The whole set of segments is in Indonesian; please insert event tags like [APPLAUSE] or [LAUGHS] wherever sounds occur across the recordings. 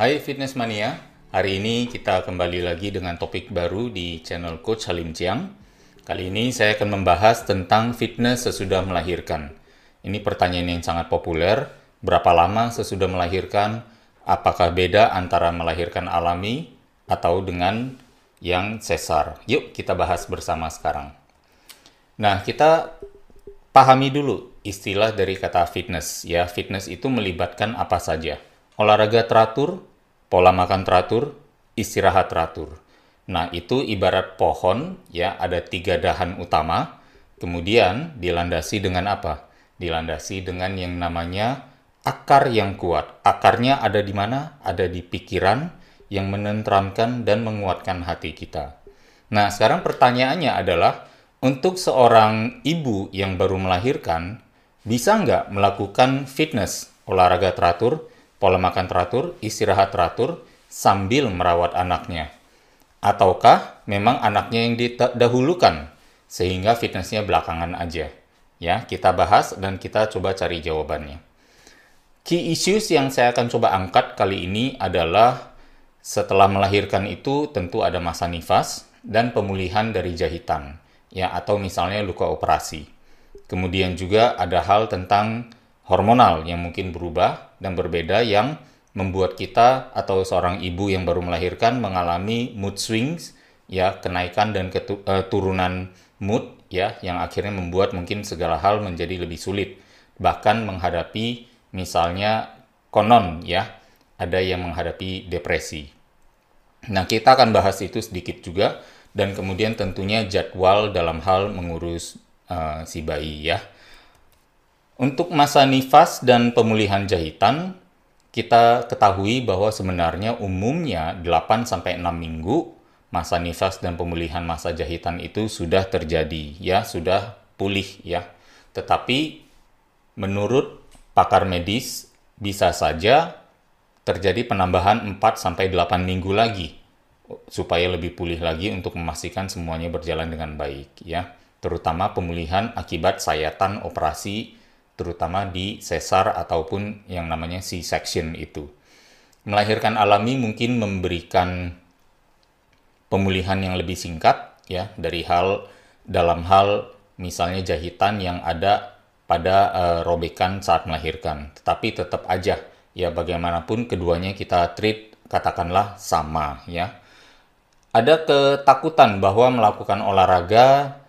Hai Fitness Mania, hari ini kita kembali lagi dengan topik baru di channel Coach Halim Chiang. Kali ini saya akan membahas tentang fitness sesudah melahirkan. Ini pertanyaan yang sangat populer, berapa lama sesudah melahirkan, apakah beda antara melahirkan alami atau dengan yang sesar. Yuk kita bahas bersama sekarang. Nah, kita pahami dulu istilah dari kata fitness ya. Fitness itu melibatkan apa saja? Olahraga teratur, pola makan teratur, istirahat teratur. Nah, itu ibarat pohon, ya, ada tiga dahan utama, kemudian dilandasi dengan apa? Dilandasi dengan yang namanya akar yang kuat. Akarnya ada di mana? Ada di pikiran yang menenteramkan dan menguatkan hati kita. Nah, sekarang pertanyaannya adalah, untuk seorang ibu yang baru melahirkan, bisa nggak melakukan fitness, olahraga teratur, pola makan teratur, istirahat teratur, sambil merawat anaknya? Ataukah memang anaknya yang didahulukan, sehingga fitnessnya belakangan aja? Ya, kita bahas dan kita coba cari jawabannya. Key issues yang saya akan coba angkat kali ini adalah setelah melahirkan itu tentu ada masa nifas dan pemulihan dari jahitan, ya atau misalnya luka operasi. Kemudian juga ada hal tentang hormonal yang mungkin berubah dan berbeda yang membuat kita atau seorang ibu yang baru melahirkan mengalami mood swings ya kenaikan dan ketu, uh, turunan mood ya yang akhirnya membuat mungkin segala hal menjadi lebih sulit bahkan menghadapi misalnya konon ya ada yang menghadapi depresi. Nah, kita akan bahas itu sedikit juga dan kemudian tentunya jadwal dalam hal mengurus uh, si bayi ya. Untuk masa nifas dan pemulihan jahitan, kita ketahui bahwa sebenarnya umumnya 8 sampai 6 minggu masa nifas dan pemulihan masa jahitan itu sudah terjadi ya, sudah pulih ya. Tetapi menurut pakar medis bisa saja terjadi penambahan 4 sampai 8 minggu lagi supaya lebih pulih lagi untuk memastikan semuanya berjalan dengan baik ya. Terutama pemulihan akibat sayatan operasi terutama di sesar ataupun yang namanya C-section itu. Melahirkan alami mungkin memberikan pemulihan yang lebih singkat ya dari hal dalam hal misalnya jahitan yang ada pada uh, robekan saat melahirkan. Tetapi tetap aja ya bagaimanapun keduanya kita treat katakanlah sama ya. Ada ketakutan bahwa melakukan olahraga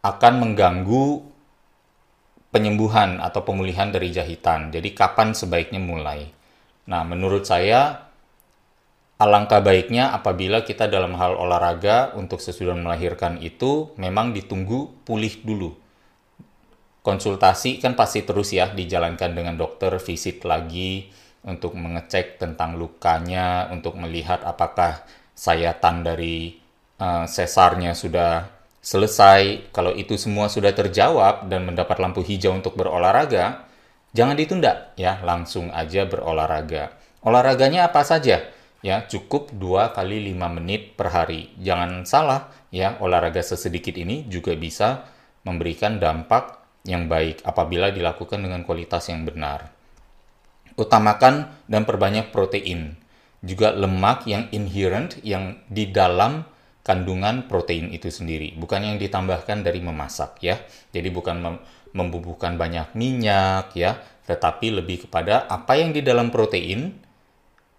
akan mengganggu penyembuhan atau pemulihan dari jahitan. Jadi kapan sebaiknya mulai? Nah, menurut saya alangkah baiknya apabila kita dalam hal olahraga untuk sesudah melahirkan itu memang ditunggu pulih dulu. Konsultasi kan pasti terus ya dijalankan dengan dokter, visit lagi untuk mengecek tentang lukanya, untuk melihat apakah sayatan dari uh, sesarnya sudah selesai, kalau itu semua sudah terjawab dan mendapat lampu hijau untuk berolahraga, jangan ditunda ya, langsung aja berolahraga. Olahraganya apa saja? Ya, cukup 2 kali 5 menit per hari. Jangan salah ya, olahraga sesedikit ini juga bisa memberikan dampak yang baik apabila dilakukan dengan kualitas yang benar. Utamakan dan perbanyak protein, juga lemak yang inherent yang di dalam kandungan protein itu sendiri, bukan yang ditambahkan dari memasak ya. Jadi bukan mem membubuhkan banyak minyak ya, tetapi lebih kepada apa yang di dalam protein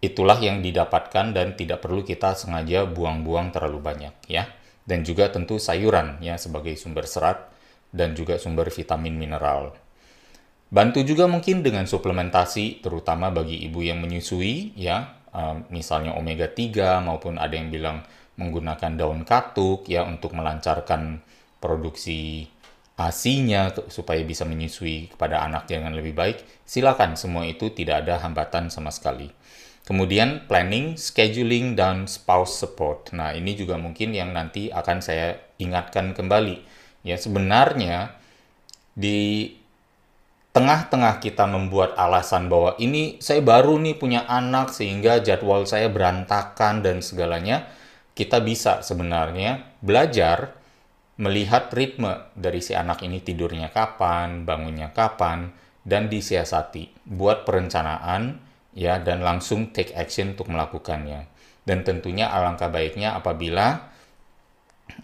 itulah yang didapatkan dan tidak perlu kita sengaja buang-buang terlalu banyak ya. Dan juga tentu sayuran ya sebagai sumber serat dan juga sumber vitamin mineral. Bantu juga mungkin dengan suplementasi terutama bagi ibu yang menyusui ya, misalnya omega 3 maupun ada yang bilang menggunakan daun katuk ya untuk melancarkan produksi asinya supaya bisa menyusui kepada anak dengan lebih baik, silakan semua itu tidak ada hambatan sama sekali. Kemudian planning, scheduling, dan spouse support. Nah ini juga mungkin yang nanti akan saya ingatkan kembali. Ya sebenarnya di tengah-tengah kita membuat alasan bahwa ini saya baru nih punya anak sehingga jadwal saya berantakan dan segalanya, kita bisa sebenarnya belajar melihat ritme dari si anak ini tidurnya kapan, bangunnya kapan, dan disiasati. Buat perencanaan ya dan langsung take action untuk melakukannya. Dan tentunya alangkah baiknya apabila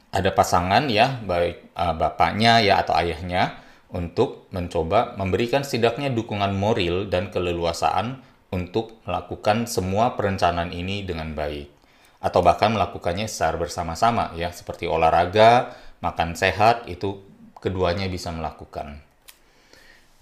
ada pasangan ya, baik uh, bapaknya ya atau ayahnya untuk mencoba memberikan setidaknya dukungan moral dan keleluasaan untuk melakukan semua perencanaan ini dengan baik atau bahkan melakukannya secara bersama-sama ya seperti olahraga, makan sehat itu keduanya bisa melakukan.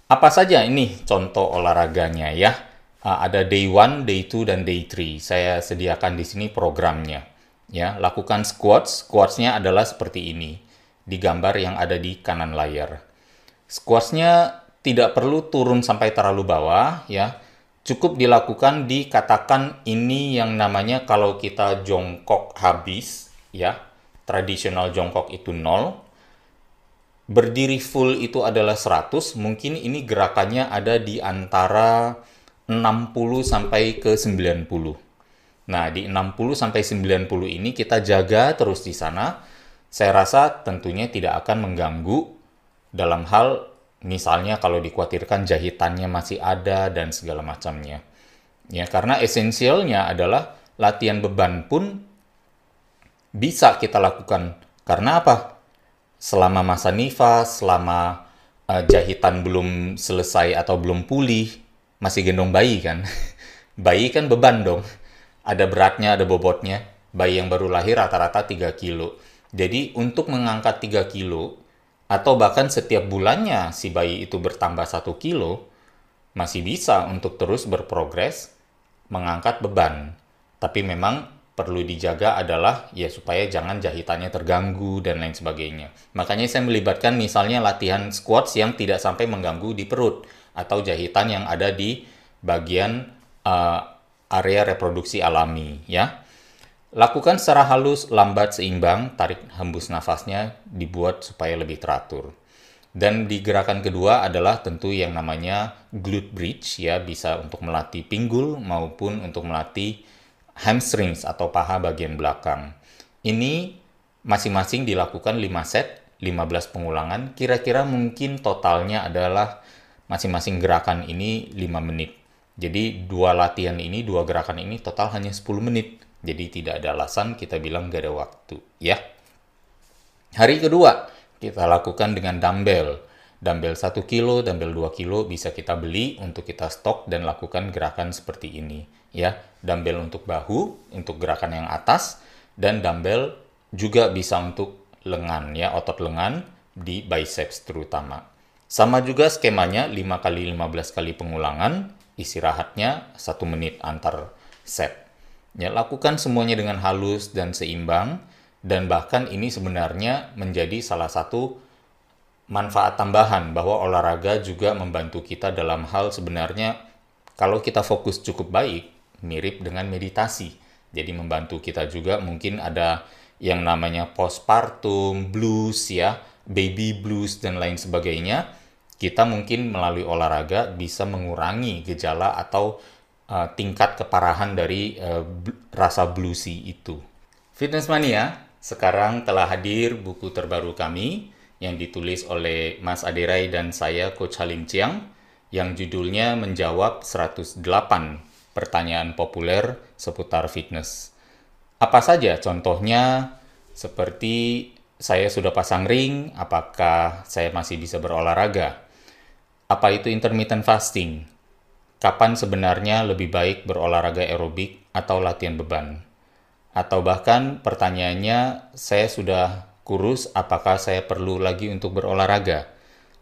Apa saja ini contoh olahraganya ya? Uh, ada day 1, day 2 dan day 3. Saya sediakan di sini programnya. Ya, lakukan squats. Squatsnya adalah seperti ini di gambar yang ada di kanan layar. Squatsnya tidak perlu turun sampai terlalu bawah ya. Cukup dilakukan dikatakan ini yang namanya kalau kita jongkok habis ya. Tradisional jongkok itu 0, berdiri full itu adalah 100, mungkin ini gerakannya ada di antara 60 sampai ke 90. Nah, di 60 sampai 90 ini kita jaga terus di sana. Saya rasa tentunya tidak akan mengganggu dalam hal misalnya kalau dikhawatirkan jahitannya masih ada dan segala macamnya. Ya, karena esensialnya adalah latihan beban pun bisa kita lakukan. Karena apa? selama masa nifas, selama uh, jahitan belum selesai atau belum pulih, masih gendong bayi kan. [LAUGHS] bayi kan beban dong. Ada beratnya, ada bobotnya. Bayi yang baru lahir rata-rata 3 kilo. Jadi untuk mengangkat 3 kilo, atau bahkan setiap bulannya si bayi itu bertambah 1 kilo, masih bisa untuk terus berprogres mengangkat beban. Tapi memang perlu dijaga adalah ya supaya jangan jahitannya terganggu dan lain sebagainya. Makanya saya melibatkan misalnya latihan squats yang tidak sampai mengganggu di perut atau jahitan yang ada di bagian uh, area reproduksi alami ya. Lakukan secara halus, lambat, seimbang, tarik hembus nafasnya dibuat supaya lebih teratur. Dan di gerakan kedua adalah tentu yang namanya glute bridge ya, bisa untuk melatih pinggul maupun untuk melatih hamstrings atau paha bagian belakang. Ini masing-masing dilakukan 5 set, 15 pengulangan. Kira-kira mungkin totalnya adalah masing-masing gerakan ini 5 menit. Jadi dua latihan ini, dua gerakan ini total hanya 10 menit. Jadi tidak ada alasan kita bilang gak ada waktu, ya. Hari kedua, kita lakukan dengan dumbbell. Dumbbell 1 kilo, dumbbell 2 kilo bisa kita beli untuk kita stok dan lakukan gerakan seperti ini ya dumbbell untuk bahu untuk gerakan yang atas dan dumbbell juga bisa untuk lengan ya otot lengan di biceps terutama sama juga skemanya 5 kali 15 kali pengulangan istirahatnya 1 menit antar set ya lakukan semuanya dengan halus dan seimbang dan bahkan ini sebenarnya menjadi salah satu manfaat tambahan bahwa olahraga juga membantu kita dalam hal sebenarnya kalau kita fokus cukup baik mirip dengan meditasi. Jadi membantu kita juga mungkin ada yang namanya postpartum blues ya, baby blues dan lain sebagainya. Kita mungkin melalui olahraga bisa mengurangi gejala atau uh, tingkat keparahan dari uh, rasa bluesy itu. Fitness Mania, sekarang telah hadir buku terbaru kami yang ditulis oleh Mas Aderai dan saya Coach Halim Chiang yang judulnya menjawab 108 pertanyaan populer seputar fitness. Apa saja contohnya seperti saya sudah pasang ring, apakah saya masih bisa berolahraga? Apa itu intermittent fasting? Kapan sebenarnya lebih baik berolahraga aerobik atau latihan beban? Atau bahkan pertanyaannya, saya sudah kurus, apakah saya perlu lagi untuk berolahraga?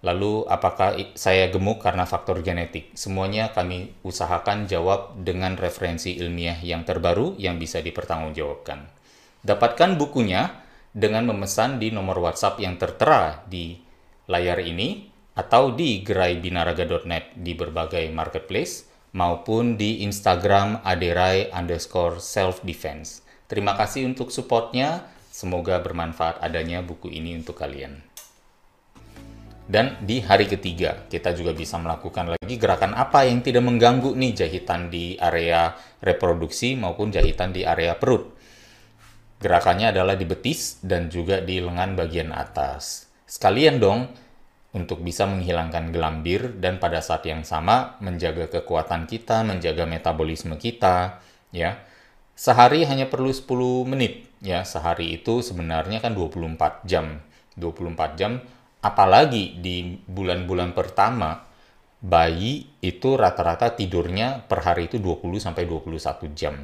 Lalu apakah saya gemuk karena faktor genetik? Semuanya kami usahakan jawab dengan referensi ilmiah yang terbaru yang bisa dipertanggungjawabkan. Dapatkan bukunya dengan memesan di nomor WhatsApp yang tertera di layar ini atau di geraibinaraga.net di berbagai marketplace maupun di Instagram aderai underscore self defense. Terima kasih untuk supportnya. Semoga bermanfaat adanya buku ini untuk kalian. Dan di hari ketiga, kita juga bisa melakukan lagi gerakan apa yang tidak mengganggu nih jahitan di area reproduksi maupun jahitan di area perut. Gerakannya adalah di betis dan juga di lengan bagian atas. Sekalian dong, untuk bisa menghilangkan gelambir dan pada saat yang sama menjaga kekuatan kita, menjaga metabolisme kita, ya. Sehari hanya perlu 10 menit, ya. Sehari itu sebenarnya kan 24 jam. 24 jam apalagi di bulan-bulan pertama bayi itu rata-rata tidurnya per hari itu 20 sampai 21 jam.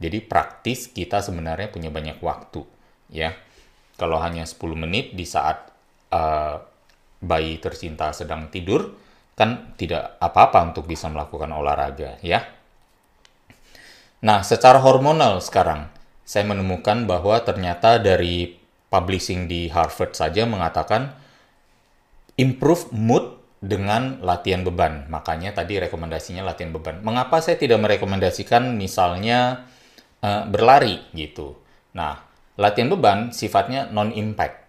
Jadi praktis kita sebenarnya punya banyak waktu, ya. Kalau hanya 10 menit di saat uh, bayi tercinta sedang tidur, kan tidak apa-apa untuk bisa melakukan olahraga, ya. Nah, secara hormonal sekarang, saya menemukan bahwa ternyata dari publishing di Harvard saja mengatakan improve mood dengan latihan beban. Makanya tadi rekomendasinya latihan beban. Mengapa saya tidak merekomendasikan misalnya uh, berlari gitu? Nah, latihan beban sifatnya non-impact.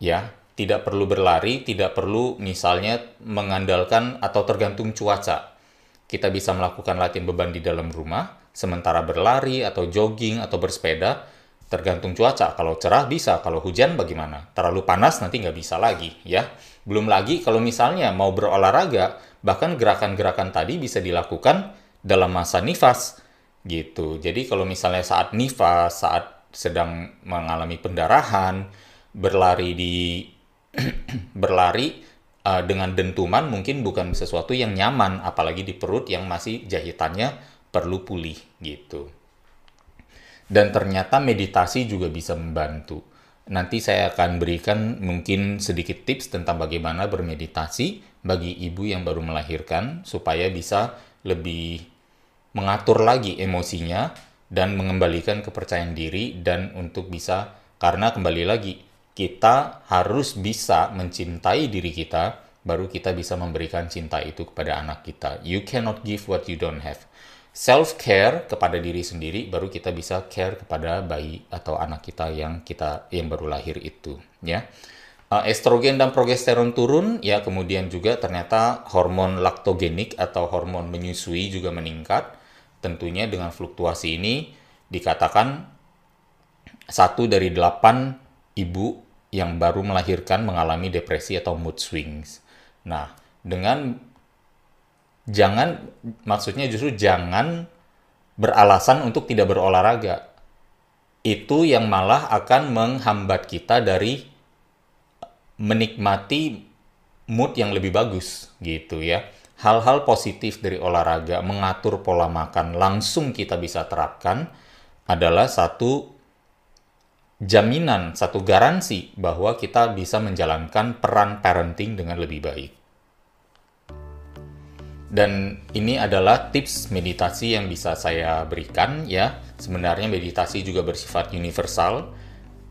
Ya, tidak perlu berlari, tidak perlu misalnya mengandalkan atau tergantung cuaca. Kita bisa melakukan latihan beban di dalam rumah, sementara berlari atau jogging atau bersepeda, tergantung cuaca. Kalau cerah bisa, kalau hujan bagaimana? Terlalu panas nanti nggak bisa lagi, ya. Belum lagi kalau misalnya mau berolahraga, bahkan gerakan-gerakan tadi bisa dilakukan dalam masa nifas, gitu. Jadi kalau misalnya saat nifas, saat sedang mengalami pendarahan, berlari di berlari uh, dengan dentuman mungkin bukan sesuatu yang nyaman, apalagi di perut yang masih jahitannya perlu pulih gitu. Dan ternyata meditasi juga bisa membantu. Nanti saya akan berikan mungkin sedikit tips tentang bagaimana bermeditasi bagi ibu yang baru melahirkan supaya bisa lebih mengatur lagi emosinya dan mengembalikan kepercayaan diri dan untuk bisa karena kembali lagi kita harus bisa mencintai diri kita, baru kita bisa memberikan cinta itu kepada anak kita. You cannot give what you don't have. Self care kepada diri sendiri, baru kita bisa care kepada bayi atau anak kita yang kita yang baru lahir itu, ya. Uh, estrogen dan progesteron turun, ya kemudian juga ternyata hormon laktogenik atau hormon menyusui juga meningkat. Tentunya dengan fluktuasi ini dikatakan satu dari delapan ibu yang baru melahirkan mengalami depresi atau mood swings. Nah, dengan jangan maksudnya justru jangan beralasan untuk tidak berolahraga. Itu yang malah akan menghambat kita dari menikmati mood yang lebih bagus gitu ya. Hal-hal positif dari olahraga, mengatur pola makan langsung kita bisa terapkan adalah satu jaminan, satu garansi bahwa kita bisa menjalankan peran parenting dengan lebih baik. Dan ini adalah tips meditasi yang bisa saya berikan ya. Sebenarnya meditasi juga bersifat universal.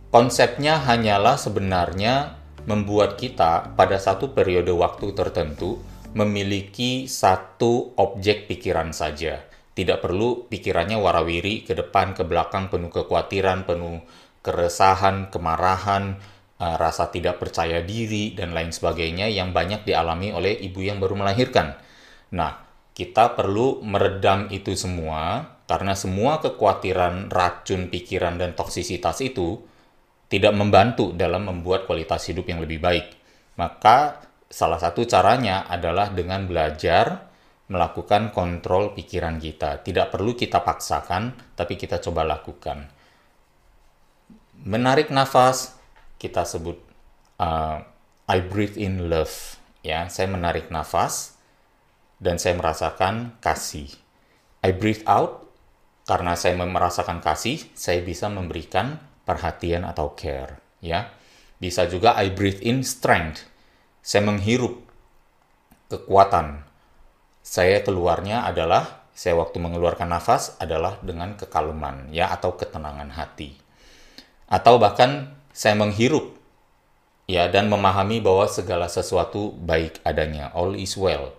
Konsepnya hanyalah sebenarnya membuat kita pada satu periode waktu tertentu memiliki satu objek pikiran saja. Tidak perlu pikirannya warawiri ke depan, ke belakang, penuh kekhawatiran, penuh keresahan, kemarahan, uh, rasa tidak percaya diri, dan lain sebagainya yang banyak dialami oleh ibu yang baru melahirkan. Nah, kita perlu meredam itu semua karena semua kekhawatiran, racun, pikiran, dan toksisitas itu tidak membantu dalam membuat kualitas hidup yang lebih baik. Maka salah satu caranya adalah dengan belajar melakukan kontrol pikiran kita. Tidak perlu kita paksakan, tapi kita coba lakukan menarik nafas kita sebut uh, I breathe in love ya. Saya menarik nafas dan saya merasakan kasih. I breathe out karena saya merasakan kasih saya bisa memberikan perhatian atau care ya. Bisa juga I breathe in strength saya menghirup kekuatan. Saya keluarnya adalah saya waktu mengeluarkan nafas adalah dengan kekaluman ya atau ketenangan hati atau bahkan saya menghirup ya dan memahami bahwa segala sesuatu baik adanya all is well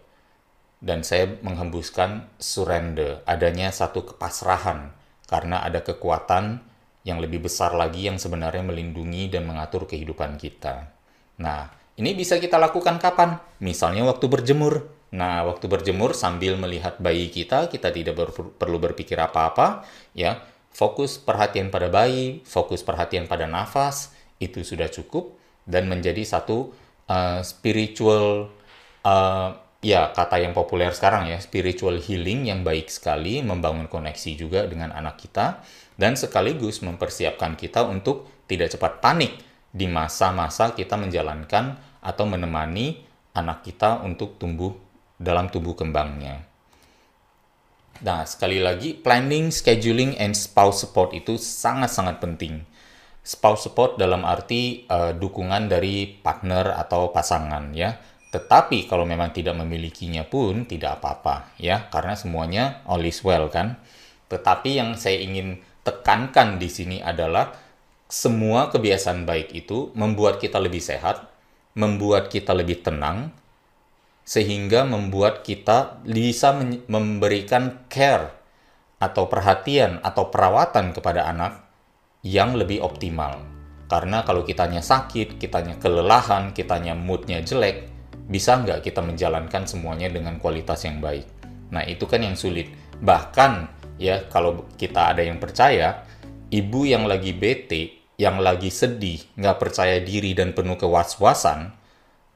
dan saya menghembuskan surrender adanya satu kepasrahan karena ada kekuatan yang lebih besar lagi yang sebenarnya melindungi dan mengatur kehidupan kita. Nah, ini bisa kita lakukan kapan? Misalnya waktu berjemur. Nah, waktu berjemur sambil melihat bayi kita, kita tidak ber perlu berpikir apa-apa, ya fokus perhatian pada bayi, fokus perhatian pada nafas, itu sudah cukup dan menjadi satu uh, spiritual uh, ya kata yang populer sekarang ya spiritual healing yang baik sekali membangun koneksi juga dengan anak kita dan sekaligus mempersiapkan kita untuk tidak cepat panik di masa-masa kita menjalankan atau menemani anak kita untuk tumbuh dalam tubuh kembangnya. Nah, sekali lagi, planning, scheduling, and spouse support itu sangat-sangat penting. Spouse support dalam arti uh, dukungan dari partner atau pasangan ya. Tetapi kalau memang tidak memilikinya pun tidak apa-apa ya, karena semuanya all is well kan. Tetapi yang saya ingin tekankan di sini adalah semua kebiasaan baik itu membuat kita lebih sehat, membuat kita lebih tenang, sehingga membuat kita bisa memberikan care atau perhatian atau perawatan kepada anak yang lebih optimal. Karena kalau kitanya sakit, kitanya kelelahan, kitanya moodnya jelek, bisa nggak kita menjalankan semuanya dengan kualitas yang baik? Nah, itu kan yang sulit. Bahkan, ya, kalau kita ada yang percaya, ibu yang lagi bete, yang lagi sedih, nggak percaya diri dan penuh kewas-wasan,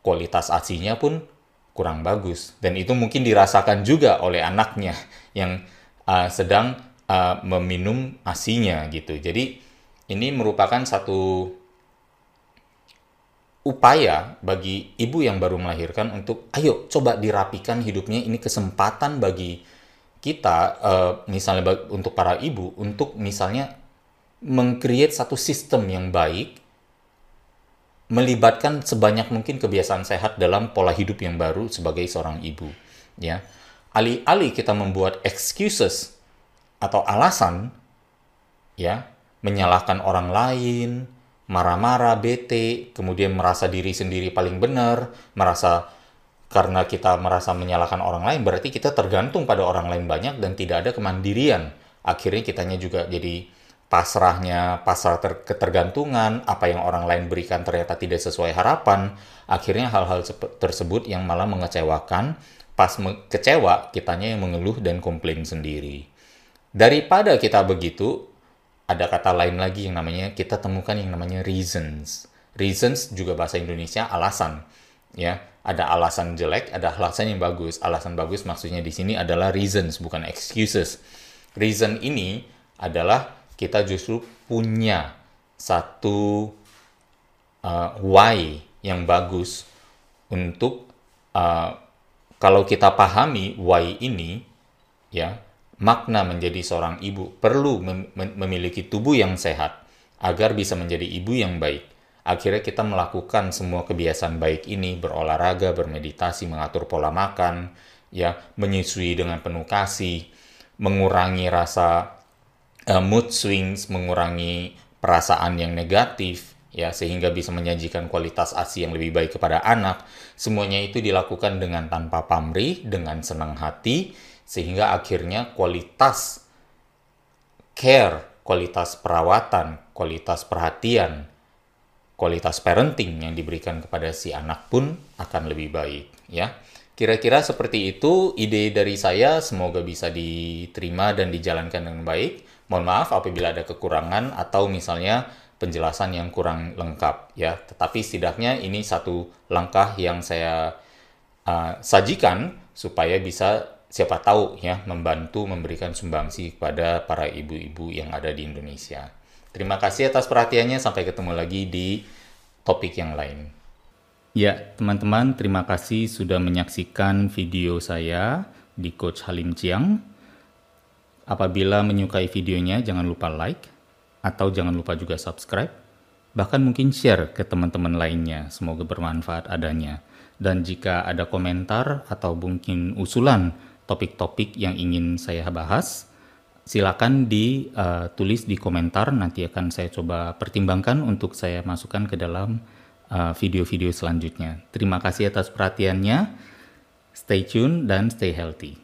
kualitas asinya pun kurang bagus dan itu mungkin dirasakan juga oleh anaknya yang uh, sedang uh, meminum asinya gitu. Jadi ini merupakan satu upaya bagi ibu yang baru melahirkan untuk ayo coba dirapikan hidupnya ini kesempatan bagi kita uh, misalnya untuk para ibu untuk misalnya mengcreate satu sistem yang baik melibatkan sebanyak mungkin kebiasaan sehat dalam pola hidup yang baru sebagai seorang ibu ya. Alih-alih kita membuat excuses atau alasan ya menyalahkan orang lain marah-marah bete kemudian merasa diri sendiri paling benar merasa karena kita merasa menyalahkan orang lain berarti kita tergantung pada orang lain banyak dan tidak ada kemandirian. Akhirnya kitanya juga jadi pasrahnya, pasrah ter ketergantungan, apa yang orang lain berikan ternyata tidak sesuai harapan, akhirnya hal-hal tersebut yang malah mengecewakan, pas me kecewa, kitanya yang mengeluh dan komplain sendiri. Daripada kita begitu, ada kata lain lagi yang namanya, kita temukan yang namanya reasons. Reasons juga bahasa Indonesia alasan. ya Ada alasan jelek, ada alasan yang bagus. Alasan bagus maksudnya di sini adalah reasons, bukan excuses. Reason ini adalah kita justru punya satu uh, why yang bagus untuk uh, kalau kita pahami why ini ya makna menjadi seorang ibu perlu mem memiliki tubuh yang sehat agar bisa menjadi ibu yang baik. Akhirnya kita melakukan semua kebiasaan baik ini berolahraga bermeditasi mengatur pola makan ya menyusui dengan penuh kasih mengurangi rasa uh, mood swings, mengurangi perasaan yang negatif, ya sehingga bisa menyajikan kualitas ASI yang lebih baik kepada anak. Semuanya itu dilakukan dengan tanpa pamrih, dengan senang hati, sehingga akhirnya kualitas care, kualitas perawatan, kualitas perhatian, kualitas parenting yang diberikan kepada si anak pun akan lebih baik, ya. Kira-kira seperti itu ide dari saya, semoga bisa diterima dan dijalankan dengan baik. Mohon maaf apabila ada kekurangan atau misalnya penjelasan yang kurang lengkap ya. Tetapi setidaknya ini satu langkah yang saya uh, sajikan supaya bisa siapa tahu ya membantu memberikan sumbangsi kepada para ibu-ibu yang ada di Indonesia. Terima kasih atas perhatiannya. Sampai ketemu lagi di topik yang lain. Ya, teman-teman, terima kasih sudah menyaksikan video saya di Coach Halim Chiang. Apabila menyukai videonya, jangan lupa like, atau jangan lupa juga subscribe, bahkan mungkin share ke teman-teman lainnya. Semoga bermanfaat adanya. Dan jika ada komentar atau mungkin usulan topik-topik yang ingin saya bahas, silakan ditulis uh, di komentar. Nanti akan saya coba pertimbangkan untuk saya masukkan ke dalam uh, video-video selanjutnya. Terima kasih atas perhatiannya. Stay tune dan stay healthy.